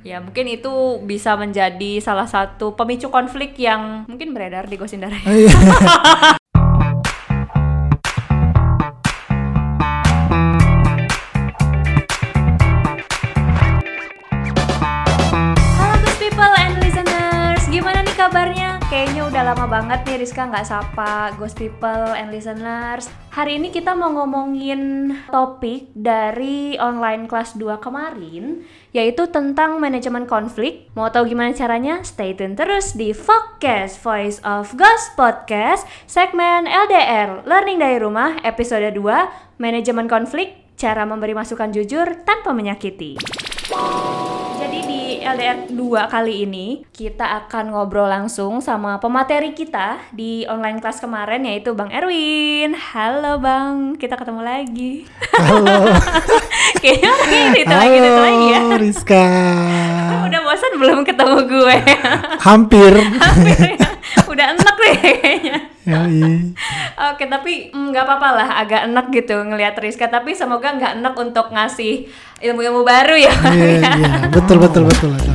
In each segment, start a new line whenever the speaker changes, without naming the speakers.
Ya mungkin itu bisa menjadi salah satu pemicu konflik yang mungkin beredar di Gosindara. udah lama banget nih Rizka nggak sapa Ghost People and Listeners. Hari ini kita mau ngomongin topik dari online kelas 2 kemarin, yaitu tentang manajemen konflik. Mau tahu gimana caranya? Stay tune terus di Focus Voice of Ghost Podcast, segmen LDR, Learning dari Rumah, episode 2, Manajemen Konflik, Cara Memberi Masukan Jujur Tanpa Menyakiti. Di LDR 2 kali ini kita akan ngobrol langsung sama pemateri kita di online kelas kemarin yaitu Bang Erwin. Halo Bang, kita ketemu lagi.
Halo.
Kayaknya itu lagi itu lagi ya.
Halo Rizka.
Udah bosan belum ketemu gue?
Hampir.
Udah enak deh kayaknya.
Yoi.
Oke, tapi mm, nggak apa-apa lah, agak enak gitu ngelihat Rizka. Tapi semoga nggak enak untuk ngasih ilmu-ilmu baru ya.
Iya,
ya.
iya, betul betul betul. betul.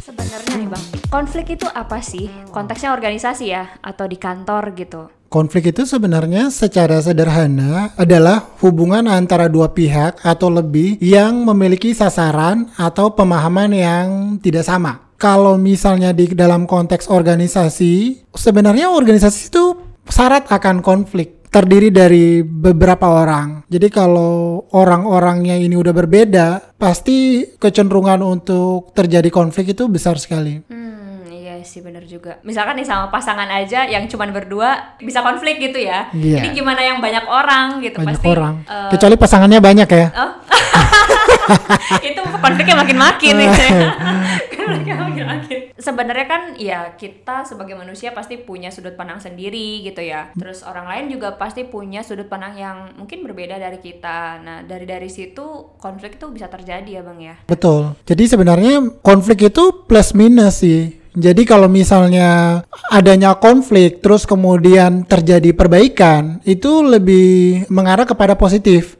Sebenarnya nih bang, konflik itu apa sih? Konteksnya organisasi ya, atau di kantor gitu?
Konflik itu sebenarnya secara sederhana adalah hubungan antara dua pihak atau lebih yang memiliki sasaran atau pemahaman yang tidak sama. Kalau misalnya di dalam konteks organisasi, sebenarnya organisasi itu syarat akan konflik terdiri dari beberapa orang. Jadi kalau orang-orangnya ini udah berbeda, pasti kecenderungan untuk terjadi konflik itu besar sekali.
Hmm, iya sih bener juga. Misalkan nih sama pasangan aja yang cuman berdua bisa konflik gitu ya.
Iya.
Jadi gimana yang banyak orang gitu
Banyak
pasti.
orang.
eh,
Kecuali pasangannya banyak ya.
oh. itu konfliknya makin-makin nih. konfliknya makin-makin. Sebenarnya kan ya kita sebagai manusia pasti punya sudut pandang sendiri gitu ya. Terus orang lain juga pasti punya sudut pandang yang mungkin berbeda dari kita. Nah, dari dari situ konflik itu bisa terjadi ya, Bang ya.
Betul. Jadi sebenarnya konflik itu plus minus sih. Jadi kalau misalnya adanya konflik terus kemudian terjadi perbaikan, itu lebih mengarah kepada positif.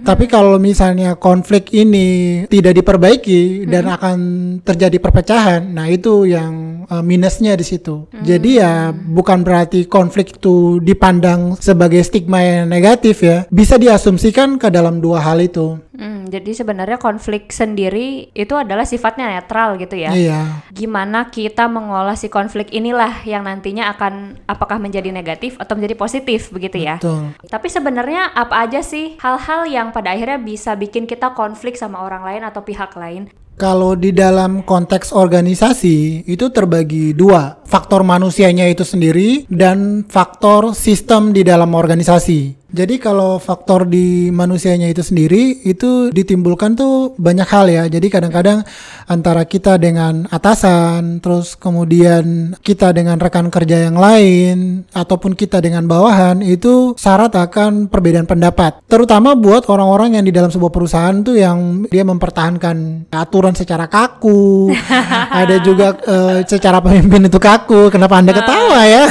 Tapi kalau misalnya konflik ini tidak diperbaiki dan akan terjadi perpecahan, nah itu yang uh, minusnya di situ. Jadi ya bukan berarti konflik itu dipandang sebagai stigma yang negatif ya. Bisa diasumsikan ke dalam dua hal itu.
Hmm, jadi sebenarnya konflik sendiri itu adalah sifatnya netral gitu ya.
Iya.
Gimana kita mengolah si konflik inilah yang nantinya akan apakah menjadi negatif atau menjadi positif begitu ya.
Betul.
Tapi sebenarnya apa aja sih hal-hal yang pada akhirnya bisa bikin kita konflik sama orang lain atau pihak lain?
Kalau di dalam konteks organisasi itu terbagi dua, faktor manusianya itu sendiri dan faktor sistem di dalam organisasi. Jadi kalau faktor di manusianya itu sendiri itu ditimbulkan tuh banyak hal ya. Jadi kadang-kadang antara kita dengan atasan, terus kemudian kita dengan rekan kerja yang lain ataupun kita dengan bawahan itu syarat akan perbedaan pendapat. Terutama buat orang-orang yang di dalam sebuah perusahaan tuh yang dia mempertahankan aturan secara kaku. Ada juga eh, secara pemimpin itu kaku. Kenapa Anda ketawa ya?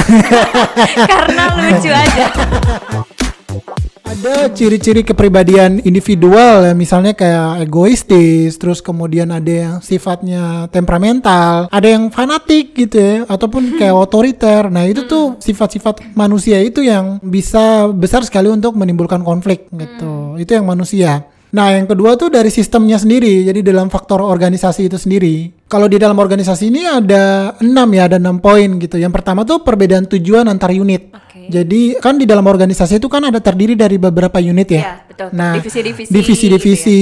Karena lucu aja.
Ada ciri-ciri kepribadian individual ya, misalnya kayak egoistis, terus kemudian ada yang sifatnya temperamental, ada yang fanatik gitu ya, ataupun kayak otoriter. Nah itu tuh sifat-sifat manusia itu yang bisa besar sekali untuk menimbulkan konflik gitu. Itu yang manusia. Nah, yang kedua tuh dari sistemnya sendiri. Jadi dalam faktor organisasi itu sendiri. Kalau di dalam organisasi ini ada enam ya, ada enam poin gitu. Yang pertama tuh perbedaan tujuan antar unit. Jadi kan di dalam organisasi itu kan ada terdiri dari beberapa unit ya.
Iya, betul.
Nah,
Divisi-divisi
divisi-divisi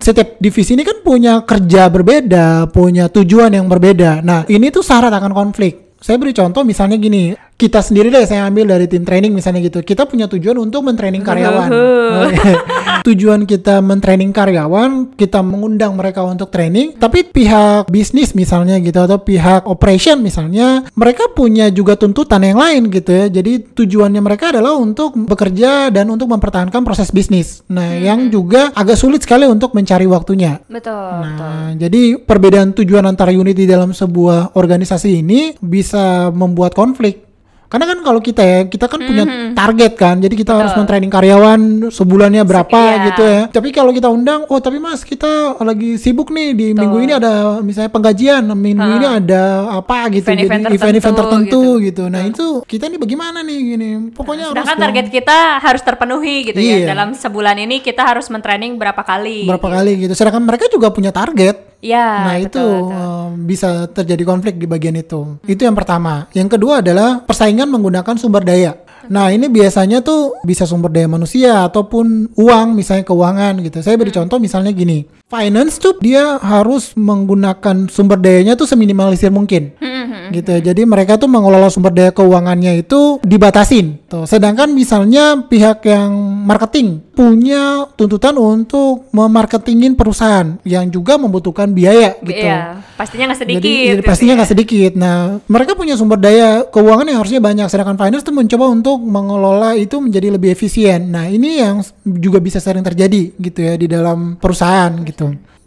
setiap divisi ini kan punya kerja berbeda, punya tujuan yang berbeda. Nah, ini tuh syarat akan konflik. Saya beri contoh misalnya gini, kita sendiri deh saya ambil dari tim training misalnya gitu. Kita punya tujuan untuk mentraining karyawan. tujuan kita mentraining karyawan, kita mengundang mereka untuk training, tapi pihak bisnis misalnya gitu atau pihak operation misalnya, mereka punya juga tuntutan yang lain gitu ya. Jadi tujuannya mereka adalah untuk bekerja dan untuk mempertahankan proses bisnis. Nah, yang juga agak sulit sekali untuk mencari waktunya.
Betul, betul.
Nah, jadi perbedaan tujuan antara unit di dalam sebuah organisasi ini bisa membuat konflik. Karena kan kalau kita ya, kita kan punya
Mhm.
target kan. Jadi kita harus
Betul.
men-training karyawan sebulannya berapa
Iya.
gitu ya. Tapi kalau kita undang, oh tapi Mas kita lagi sibuk nih di minggu ini ada misalnya penggajian, minggu ini ada apa gitu.
Event-event
Jadi event-event
tertentu
tertentu gitu. Nah, itu kita nih bagaimana nih gini. Pokoknya harus
Sedangkan
dong.
target kita harus terpenuhi gitu
Iya.
ya. Dalam sebulan ini kita harus mentraining berapa kali.
berapa kali gitu. Sedangkan mereka juga punya target.
Ya,
nah
betul,
itu
betul.
um, bisa terjadi konflik di bagian itu. Itu yang pertama. Yang kedua adalah persaingan menggunakan sumber daya. Nah ini biasanya tuh bisa sumber daya manusia ataupun uang, misalnya keuangan gitu. Saya beri
Hmm.
contoh misalnya gini. Finance tuh dia harus menggunakan sumber dayanya tuh seminimalisir mungkin
Hmm,
gitu ya. Jadi mereka tuh mengelola sumber daya keuangannya itu dibatasin. Tuh. Sedangkan misalnya pihak yang marketing punya tuntutan untuk memarketingin perusahaan yang juga membutuhkan biaya gitu.
Iya, pastinya nggak sedikit.
Jadi, jadi
gitu
pastinya
ya.
nggak sedikit. Nah, mereka punya sumber daya keuangan yang harusnya banyak. Sedangkan finance tuh mencoba untuk mengelola itu menjadi lebih efisien. Nah, ini yang juga bisa sering terjadi gitu ya di dalam perusahaan gitu.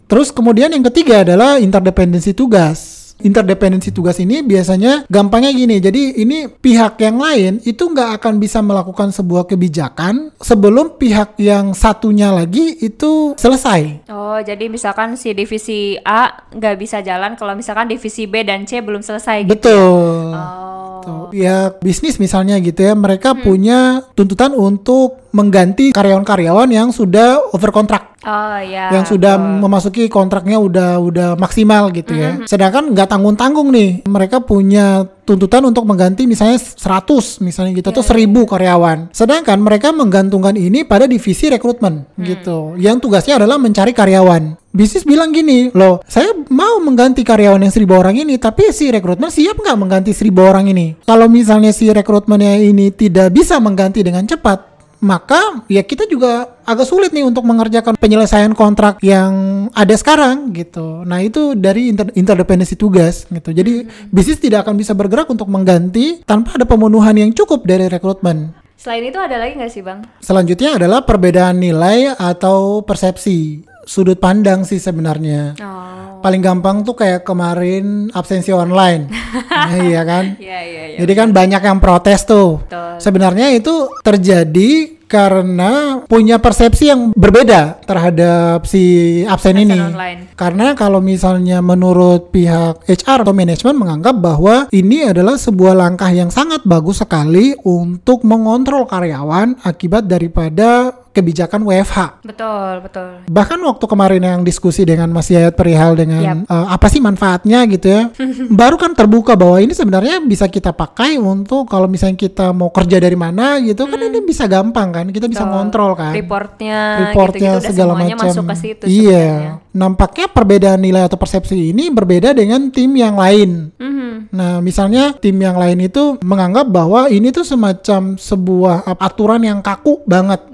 Terus kemudian yang ketiga adalah interdependensi tugas. Interdependensi tugas ini biasanya gampangnya gini. Jadi ini pihak yang lain itu nggak akan bisa melakukan sebuah kebijakan sebelum pihak yang satunya lagi itu selesai.
Oh, jadi misalkan si divisi A nggak bisa jalan kalau misalkan divisi B dan C belum selesai gitu.
Betul.
Oh.
Tuh, Ya bisnis misalnya gitu ya, mereka
Hmm.
punya tuntutan untuk mengganti karyawan-karyawan yang sudah over kontrak,
Oh ya.
yang sudah memasuki kontraknya udah udah maksimal gitu ya.
Hmm.
Sedangkan nggak tanggung-tanggung nih, mereka punya tuntutan untuk mengganti misalnya 100 misalnya gitu
Iya,
atau 1000 karyawan. Sedangkan mereka menggantungkan ini pada divisi rekrutmen
Hmm.
gitu, yang tugasnya adalah mencari karyawan. Bisnis bilang gini, loh saya mau mengganti karyawan yang 1000 orang ini, tapi si rekrutmen siap nggak mengganti 1000 orang ini? Kalau misalnya si rekrutmennya ini tidak bisa mengganti dengan cepat, maka ya kita juga agak sulit nih untuk mengerjakan penyelesaian kontrak yang ada sekarang gitu. Nah itu dari inter- interdependensi tugas gitu. Jadi bisnis tidak akan bisa bergerak untuk mengganti tanpa ada pemenuhan yang cukup dari rekrutmen.
Selain itu ada lagi nggak sih bang?
Selanjutnya adalah perbedaan nilai atau persepsi sudut pandang sih sebenarnya.
Oh.
Paling gampang tuh kayak kemarin absensi online, Nah, iya kan?
Iya iya iya.
Jadi kan banyak yang protes tuh.
Betul.
Sebenarnya itu terjadi karena punya persepsi yang berbeda terhadap si absen,
Absen
ini.
online.
Karena kalau misalnya menurut pihak HR atau manajemen menganggap bahwa ini adalah sebuah langkah yang sangat bagus sekali untuk mengontrol karyawan akibat daripada kebijakan WFH.
Betul betul.
Bahkan waktu kemarin yang diskusi dengan Mas Yayat perihal dengan
Yap.
eh, apa sih manfaatnya gitu ya, baru kan terbuka bahwa ini sebenarnya bisa kita pakai untuk kalau misalnya kita mau kerja dari mana gitu kan ini bisa gampang kan, kita bisa
Betul.
ngontrol kan.
Reportnya,
Reportnya
gitu-gitu udah
segala macam.
masuk ke situ. sebenarnya.
Iya, nampaknya perbedaan nilai atau persepsi ini berbeda dengan tim yang lain.
Mhm.
Nah, misalnya tim yang lain itu menganggap bahwa ini tuh semacam sebuah aturan yang kaku banget.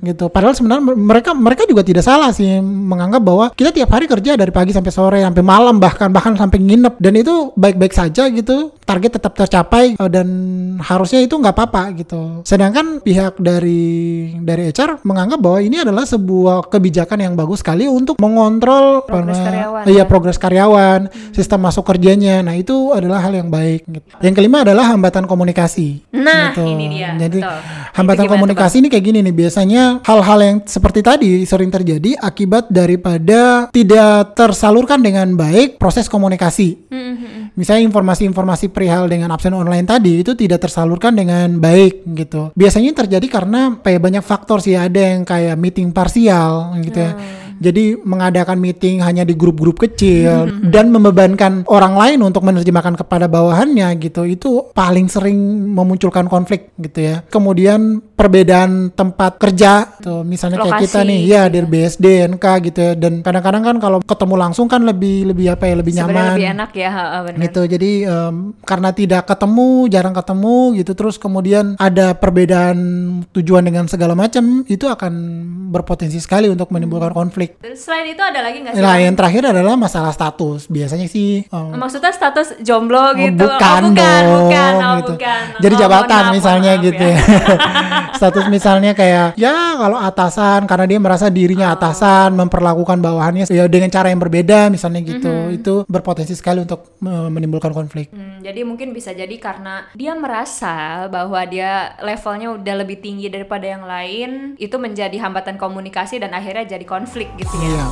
Gitu. Padahal sebenarnya mereka mereka juga tidak salah sih menganggap bahwa kita tiap hari kerja dari pagi sampai sore sampai malam bahkan bahkan sampai nginep dan itu baik-baik saja gitu. Target tetap tercapai eh, dan harusnya itu nggak apa-apa gitu. Sedangkan pihak dari dari HR menganggap bahwa ini adalah sebuah kebijakan yang bagus sekali untuk mengontrol
Progres
apa-
karyawan,
Iya,
ya.
progres karyawan, sistem masuk kerjanya. Nah, itu adalah hal yang baik. gitu. Yang kelima adalah hambatan komunikasi.
Nah,
gitu.
ini dia.
Jadi
betul.
hambatan
tuh,
komunikasi ini kayak gini nih. Biasanya hal-hal yang seperti tadi sering terjadi akibat daripada tidak tersalurkan dengan baik proses komunikasi.
Mhm.
Misalnya informasi-informasi perihal dengan absen online tadi itu tidak tersalurkan dengan baik gitu. Biasanya terjadi karena kayak banyak faktor sih. Ada yang kayak meeting parsial gitu ya. Jadi mengadakan meeting hanya di grup-grup kecil dan membebankan orang lain untuk menerjemahkan kepada bawahannya gitu. Itu paling sering memunculkan konflik gitu ya. Kemudian perbedaan tempat kerja tuh misalnya kayak kita
Lokasi,
nih ya dari BSD, NK gitu ya. Dan kadang-kadang kan kalau ketemu langsung kan lebih lebih apa ya lebih
Sebenarnya
nyaman
lebih enak ya, benar.
gitu jadi em, karena tidak ketemu jarang ketemu gitu terus kemudian ada perbedaan tujuan dengan segala macam itu akan berpotensi sekali untuk menimbulkan konflik konflik.
Selain itu ada lagi nggak sih?
Nah, yang terakhir adalah masalah status. Biasanya sih um,
Maksudnya status jomblo
Oh,
gitu?
bukan
oh, bukan,
dong,
bukan, oh,
gitu.
bukan.
Jadi
Oh,
jabatan
maaf,
misalnya
maaf
gitu ya. Status misalnya kayak ya kalau atasan karena dia merasa dirinya
Oh.
atasan memperlakukan bawahannya ya dengan cara yang berbeda misalnya gitu.
Mm-hmm.
Itu berpotensi sekali untuk uh, menimbulkan konflik.
Hmm, jadi mungkin bisa jadi karena dia merasa bahwa dia levelnya udah lebih tinggi daripada yang lain, itu menjadi hambatan komunikasi dan akhirnya jadi konflik gitu ya.
Iya.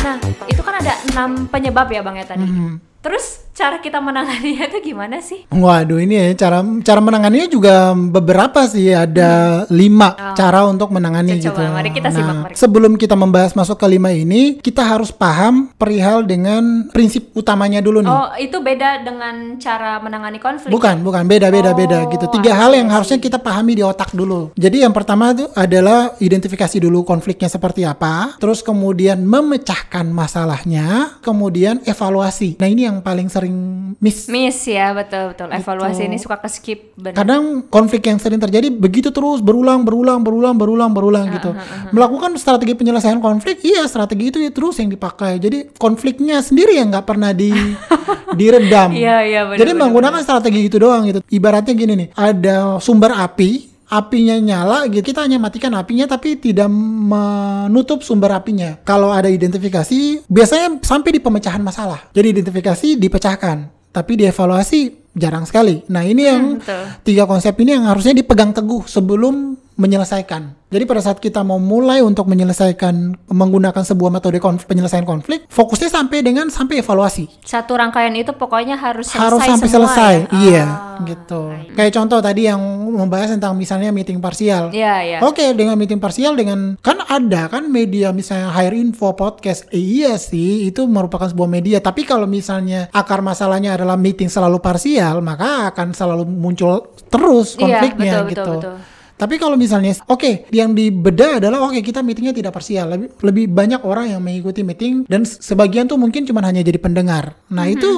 Nah, itu kan ada enam penyebab ya Bang ya tadi.
Mhm.
Terus cara kita menanganinya itu gimana sih?
Waduh ini ya cara cara menanganinya juga beberapa sih ada lima
Oh.
cara untuk menangani
Coba,
gitu.
mari kita simak,
Nah,
mari.
sebelum kita membahas masuk ke lima ini, kita harus paham perihal dengan prinsip utamanya dulu nih.
Oh, itu beda dengan cara menangani konflik.
Bukan, bukan beda beda beda
Oh,
gitu. Tiga hal yang harusnya kita pahami di otak dulu. Jadi yang pertama itu adalah identifikasi dulu konfliknya seperti apa, terus kemudian memecahkan masalahnya, kemudian evaluasi. Nah ini yang paling sering miss.
Miss ya, betul betul. Evaluasi
Gitu.
ini suka ke skip benar.
Kadang konflik yang sering terjadi begitu terus berulang berulang berulang berulang berulang
Ah,
gitu. Melakukan strategi penyelesaian konflik, iya strategi itu ya terus yang dipakai. Jadi konfliknya sendiri yang nggak pernah di diredam.
Iya, iya, benar,
Jadi
benar,
menggunakan strategi itu doang gitu. Ibaratnya gini nih, ada sumber api, apinya nyala gitu. Kita hanya matikan apinya tapi tidak menutup sumber apinya. Kalau ada identifikasi, biasanya sampai di pemecahan masalah. Jadi identifikasi dipecahkan, tapi dievaluasi jarang sekali. Nah, ini yang
Hmm, betul.
tiga konsep ini yang harusnya dipegang teguh sebelum menyelesaikan. Jadi pada saat kita mau mulai untuk menyelesaikan menggunakan sebuah metode konf- penyelesaian konflik, fokusnya sampai dengan sampai evaluasi
Satu rangkaian itu pokoknya harus selesai
harus sampai
semua
selesai.
ya?
Iya,
Ah,
gitu.
I-
Kayak contoh tadi yang membahas tentang misalnya meeting parsial.
Iya, iya.
Oke, dengan meeting parsial dengan kan ada kan media misalnya Hire Info podcast. Eh, iya sih, itu merupakan sebuah media. Tapi kalau misalnya akar masalahnya adalah meeting selalu parsial, maka akan selalu muncul terus
Iya,
konfliknya
betul,
gitu.
betul, betul.
Tapi kalau misalnya, oke, yang dibeda adalah oke kita meetingnya tidak parsial, lebih lebih banyak orang yang mengikuti meeting dan sebagian tuh mungkin cuma hanya jadi pendengar. Nah
Mm-hmm,
itu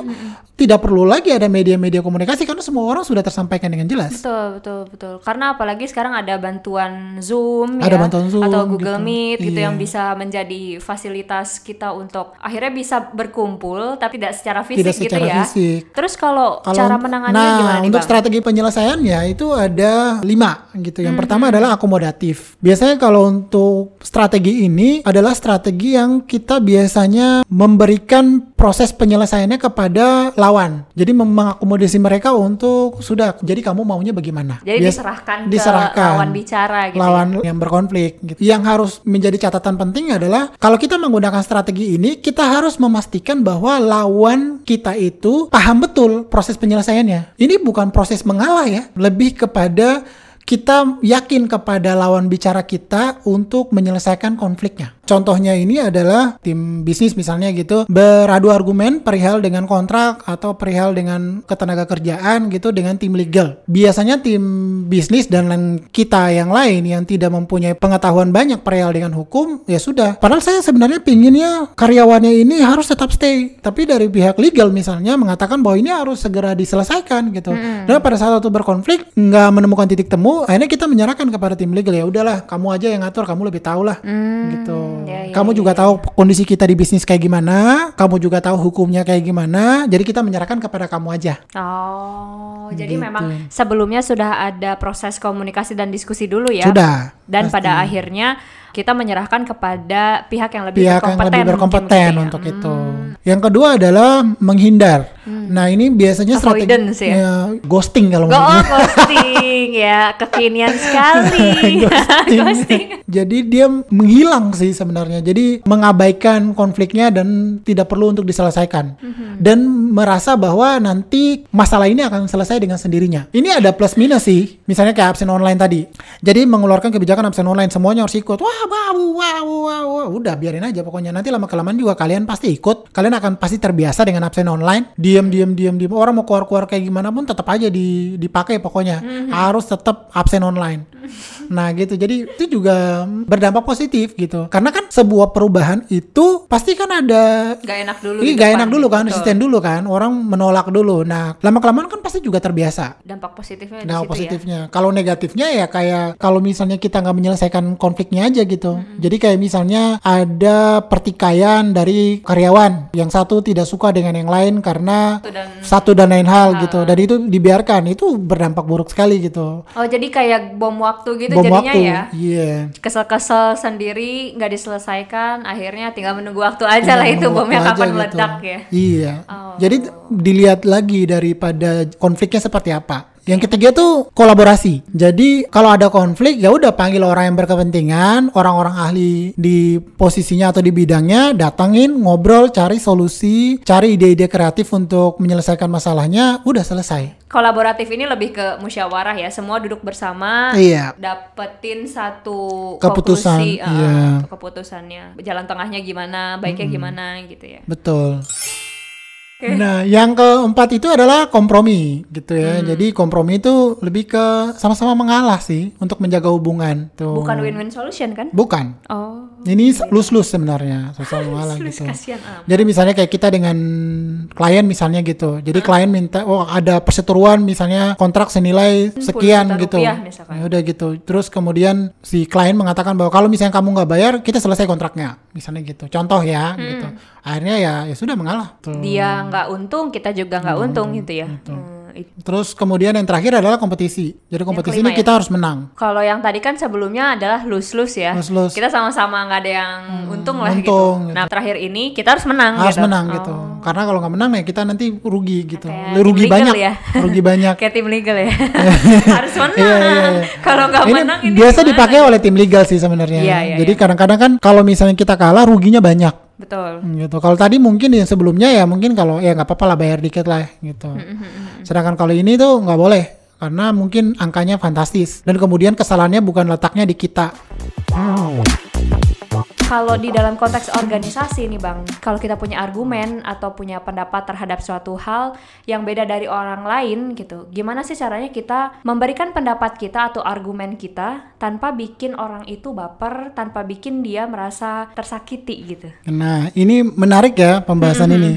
tidak perlu lagi ada media-media komunikasi karena semua orang sudah tersampaikan dengan jelas.
Betul, betul, betul. Karena apalagi sekarang ada bantuan Zoom
Ada
ya,
bantuan Zoom
atau Google
gitu.
Meet gitu
Iya.
yang bisa menjadi fasilitas kita untuk akhirnya bisa berkumpul tapi tidak secara fisik
Tidak
gitu
secara
ya.
fisik.
Terus kalau
Kalau
cara menanganinya
nah,
gimana nih,
untuk
Bang?
strategi penyelesaiannya itu ada lima gitu. Yang
Mm-hmm.
pertama adalah akomodatif. Biasanya kalau untuk strategi ini adalah strategi yang kita biasanya memberikan proses penyelesaiannya kepada lawan. Jadi mengakomodasi mereka untuk sudah. Jadi kamu maunya bagaimana?
Jadi
Bias-
diserahkan,
diserahkan.
ke lawan bicara gitu.
lawan
ya.
yang berkonflik. Gitu. Yang harus menjadi catatan penting adalah kalau kita menggunakan strategi ini, kita harus memastikan bahwa lawan kita itu paham betul proses penyelesaiannya. Ini bukan proses mengalah ya, lebih kepada kita yakin kepada lawan bicara kita untuk menyelesaikan konfliknya. Contohnya ini adalah tim bisnis misalnya gitu beradu argumen perihal dengan kontrak atau perihal dengan ketenaga kerjaan gitu dengan tim legal. Biasanya tim bisnis dan lain- kita yang lain yang tidak mempunyai pengetahuan banyak perihal dengan hukum ya sudah. Padahal saya sebenarnya pinginnya karyawannya ini harus tetap stay. Tapi dari pihak legal misalnya mengatakan bahwa ini harus segera diselesaikan gitu. Dan pada saat itu berkonflik nggak menemukan titik temu, akhirnya kita menyerahkan kepada tim legal ya udahlah kamu aja yang ngatur, kamu lebih tahu lah gitu.
Ya, ya,
kamu
ya,
juga tahu kondisi kita di bisnis kayak gimana, kamu juga tahu hukumnya kayak gimana. Jadi kita menyerahkan kepada kamu aja.
Oh, jadi
Gitu.
memang sebelumnya sudah ada proses komunikasi dan diskusi dulu ya.
Sudah.
Dan
pasti.
pada akhirnya kita menyerahkan kepada pihak yang lebih
pihak yang
berkompeten.
lebih
mungkin
berkompeten
begitu ya.
untuk itu. Yang kedua adalah menghindar. Nah ini biasanya strategi
Hmm. Ya?
ya, ghosting kalau
Go oh, ghosting ya, kekinian sekali.
ghosting.
ghosting.
Jadi dia menghilang sih sebenarnya. Jadi mengabaikan konfliknya dan tidak perlu untuk diselesaikan.
Mhm.
Dan merasa bahwa nanti masalah ini akan selesai dengan sendirinya. Ini ada plus minus sih. Misalnya kayak absen online tadi. Jadi mengeluarkan kebijakan absen online semuanya harus ikut. Wah, wow. Udah biarin aja pokoknya. Nanti lama kelamaan juga kalian pasti ikut. Kalian akan pasti terbiasa dengan absen online. Diam, diam, diam, diam. Orang mau keluar-keluar kayak gimana pun tetap aja di, dipakai pokoknya. Harus tetap absen online. Nah gitu, jadi itu juga berdampak positif gitu. Karena kan sebuah perubahan itu pasti kan ada
Gak enak dulu.
Ini
di
gak enak dulu kan, resisten dulu kan, orang menolak dulu. Nah, lama kelamaan kan pasti juga terbiasa.
Dampak positifnya
Nah,
ya.
positifnya. Kalau negatifnya ya kayak kalau misalnya kita nggak menyelesaikan konfliknya aja gitu. Jadi kayak misalnya ada pertikaian dari karyawan, yang satu tidak suka dengan yang lain karena
Satu dan
satu dan lain hal gitu. Dan itu dibiarkan, itu berdampak buruk sekali gitu.
Oh jadi kayak bom waktu gitu
Bom
jadinya
waktu,
ya.
iya.
Kesel-kesel sendiri nggak diselesaikan, akhirnya tinggal menunggu waktu aja lah itu bomnya kapan
gitu.
meledak ya.
Iya.
Oh.
Jadi dilihat lagi daripada konfliknya seperti apa. Yang ketiga tuh kolaborasi. Jadi kalau ada konflik ya udah panggil orang yang berkepentingan, orang-orang ahli di posisinya atau di bidangnya, datangin, ngobrol, cari solusi, cari ide-ide kreatif untuk menyelesaikan masalahnya, udah selesai.
Kolaboratif ini lebih ke musyawarah ya, semua duduk bersama,
Iya.
dapetin satu
Keputusan,
konklusi, uh,
iya.
untuk keputusannya, jalan tengahnya gimana, baiknya gimana gitu ya.
Betul. Nah, yang keempat itu adalah kompromi gitu ya. Jadi kompromi itu lebih ke sama-sama mengalah sih untuk menjaga hubungan. Tuh.
Bukan win-win solution kan?
Bukan.
Oh,
Ini lus-lus sebenarnya, sama mengalah gitu. Jadi misalnya kayak kita dengan klien misalnya gitu. Jadi klien minta oh ada perseteruan misalnya kontrak senilai sekian
juta
gitu.
rupiah misalkan.
Ya udah gitu. Terus kemudian si klien mengatakan bahwa kalau misalnya kamu nggak bayar, kita selesai kontraknya. Misalnya gitu. Contoh ya gitu. Akhirnya ya ya sudah mengalah. Tuh.
Dia nggak untung, kita juga nggak untung gitu ya. Hmm, it-
Terus kemudian yang terakhir adalah kompetisi. Jadi kompetisi ini
ya?
kita harus menang.
Kalau yang tadi kan sebelumnya adalah lose-lose ya.
Lose-lose.
Kita sama-sama nggak ada yang untung lah
untung
gitu. Nah terakhir ini kita harus menang.
Harus
gitu.
menang
Oh.
gitu. Karena kalau nggak menang ya kita nanti rugi gitu.
Kayak
rugi banyak.
ya.
rugi banyak.
Kayak tim legal ya. harus menang.
Iya, iya, iya.
Kalau nggak menang ini
biasa dipakai oleh tim legal sih sebenarnya.
Iya, iya,
Jadi kadang-kadang kan kalau misalnya kita kalah ruginya banyak
Betul.
Hmm, gitu. Kalau tadi mungkin yang sebelumnya ya mungkin kalau ya nggak apa-apa lah bayar dikit lah gitu.
Hmm,
Sedangkan kalau ini tuh nggak boleh karena mungkin angkanya fantastis dan kemudian kesalahannya bukan letaknya di kita.
Kalau di dalam konteks organisasi nih Bang, kalau kita punya argumen atau punya pendapat terhadap suatu hal yang beda dari orang lain gitu, gimana sih caranya kita memberikan pendapat kita atau argumen kita tanpa bikin orang itu baper, tanpa bikin dia merasa tersakiti gitu.
Nah, ini menarik ya pembahasan
Hmm,
ini.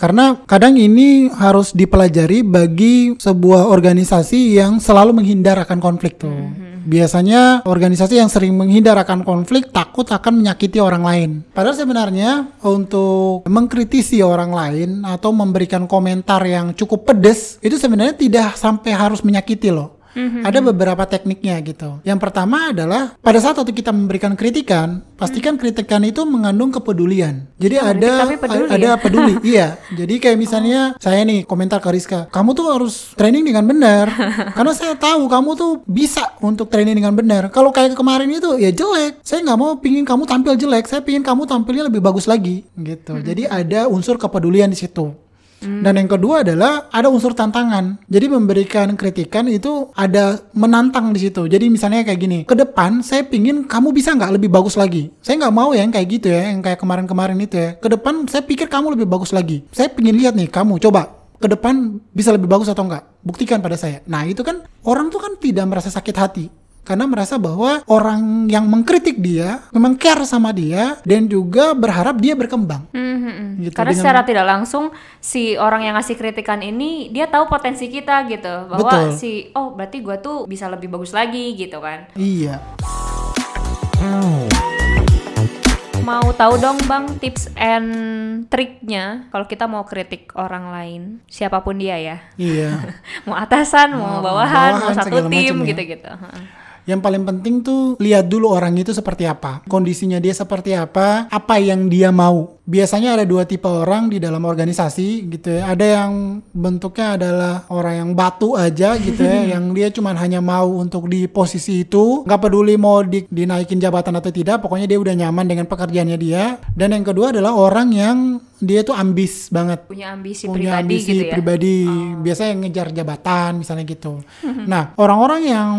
Karena kadang ini harus dipelajari bagi sebuah organisasi yang selalu menghindar akan konflik tuh. Biasanya organisasi yang sering menghindar akan konflik takut akan menyakiti orang lain. Padahal sebenarnya untuk mengkritisi orang lain atau memberikan komentar yang cukup pedes itu sebenarnya tidak sampai harus menyakiti loh. Ada beberapa tekniknya gitu. Yang pertama adalah pada saat waktu kita memberikan kritikan, pastikan kritikan itu mengandung kepedulian. Jadi ada
tapi peduli
ada peduli. iya. Jadi kayak misalnya saya nih komentar ke Rizka, kamu tuh harus training dengan benar. Karena saya tahu kamu tuh bisa untuk training dengan benar. Kalau kayak kemarin itu ya jelek. Saya nggak mau pingin kamu tampil jelek. Saya pingin kamu tampilnya lebih bagus lagi gitu. Jadi ada unsur kepedulian di situ. Dan yang kedua adalah ada unsur tantangan. Jadi memberikan kritikan itu ada menantang di situ. Jadi misalnya kayak gini, ke depan saya pingin kamu bisa nggak lebih bagus lagi. Saya nggak mau ya yang kayak gitu ya, yang kayak kemarin-kemarin itu ya. Ke depan saya pikir kamu lebih bagus lagi. Saya pingin lihat nih kamu coba ke depan bisa lebih bagus atau enggak. Buktikan pada saya. Nah itu kan orang tuh kan tidak merasa sakit hati karena merasa bahwa orang yang mengkritik dia memang care sama dia dan juga berharap dia berkembang.
Hmm,
Gitu,
Karena
dengan-
secara tidak langsung si orang yang ngasih kritikan ini dia tahu potensi kita gitu bahwa
Betul.
si oh berarti gua tuh bisa lebih bagus lagi gitu kan.
Iya.
Mau tahu dong Bang tips and triknya kalau kita mau kritik orang lain siapa pun dia ya.
Iya.
mau atasan, mau
Mau
bawahan, mau
bawahan,
satu
segala
tim
ya.
gitu-gitu. Heeh.
Yang paling penting tuh lihat dulu orang itu seperti apa, kondisinya dia seperti apa, apa yang dia mau. Biasanya ada dua tipe orang di dalam organisasi gitu ya. Ada yang bentuknya adalah orang yang batu aja gitu ya, yang dia cuman hanya mau untuk di posisi itu, nggak peduli mau di- dinaikin jabatan atau tidak, pokoknya dia udah nyaman dengan pekerjaannya dia. Dan yang kedua adalah orang yang dia tuh ambis banget.
Punya ambisi
punya
pribadi
ambisi
gitu ya.
pribadi. Biasa yang ngejar jabatan misalnya gitu. Nah orang-orang yang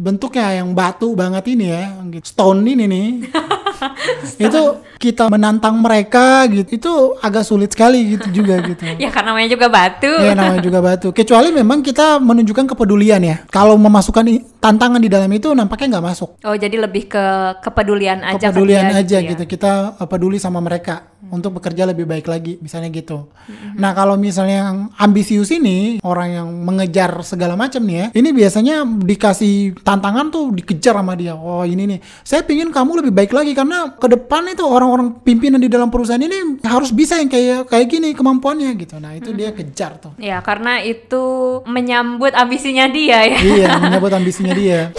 bentuknya yang batu banget ini ya gitu, stone ini nih itu kita menantang mereka gitu. Itu agak sulit sekali gitu juga gitu.
Ya karena namanya juga batu.
ya namanya juga batu. Kecuali memang kita menunjukkan kepedulian ya. Kalau memasukkan tantangan di dalam itu nampaknya nggak masuk.
Oh, jadi lebih ke kepedulian aja ke
kepedulian
dia
aja
ya.
gitu. Kita uh, peduli sama mereka untuk bekerja lebih baik lagi misalnya gitu. Nah kalau misalnya yang ambisius ini orang yang mengejar segala macam nih ya ini biasanya dikasih tantangan tuh dikejar sama dia. Oh ini nih. Saya pingin kamu lebih baik lagi karena ke depan itu orang-orang pimpinan di dalam perusahaan ini harus bisa yang kayak kayak gini kemampuannya gitu. Nah itu dia kejar tuh.
Ya, karena itu menyambut ambisinya dia ya.
iya menyebut ambisinya dia.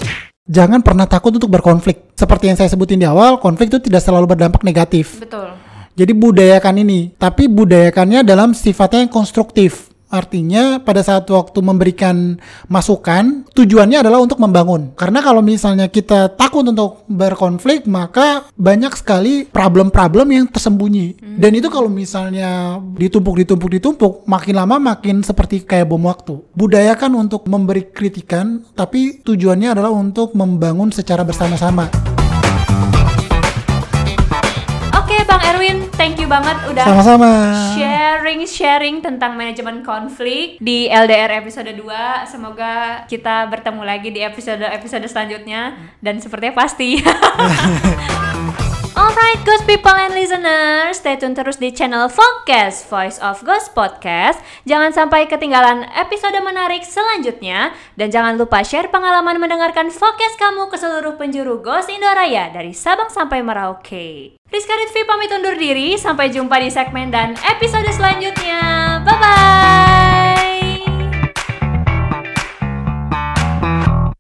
Jangan pernah takut untuk berkonflik. Seperti yang saya sebutin di awal konflik itu tidak selalu berdampak negatif.
Betul.
Jadi budayakan ini, tapi budayakannya dalam sifatnya yang konstruktif. Artinya pada saat waktu memberikan masukan, tujuannya adalah untuk membangun. Karena kalau misalnya kita takut untuk berkonflik, maka banyak sekali problem-problem yang tersembunyi. Dan itu kalau misalnya ditumpuk, ditumpuk, ditumpuk, makin lama makin seperti kayak bom waktu. Budayakan untuk memberi kritikan, tapi tujuannya adalah untuk membangun secara bersama-sama.
Bang Erwin, thank you banget udah
Sama-sama.
sharing-sharing tentang manajemen konflik di LDR episode 2. Semoga kita bertemu lagi di episode-episode selanjutnya dan sepertinya pasti. Alright, Ghost People and Listeners, stay tune terus di channel Focus Voice of Ghost Podcast. Jangan sampai ketinggalan episode menarik selanjutnya dan jangan lupa share pengalaman mendengarkan Focus kamu ke seluruh penjuru Ghost Indoraya dari Sabang sampai Merauke. Rizka Ritvi pamit undur diri, sampai jumpa di segmen dan episode selanjutnya. Bye bye.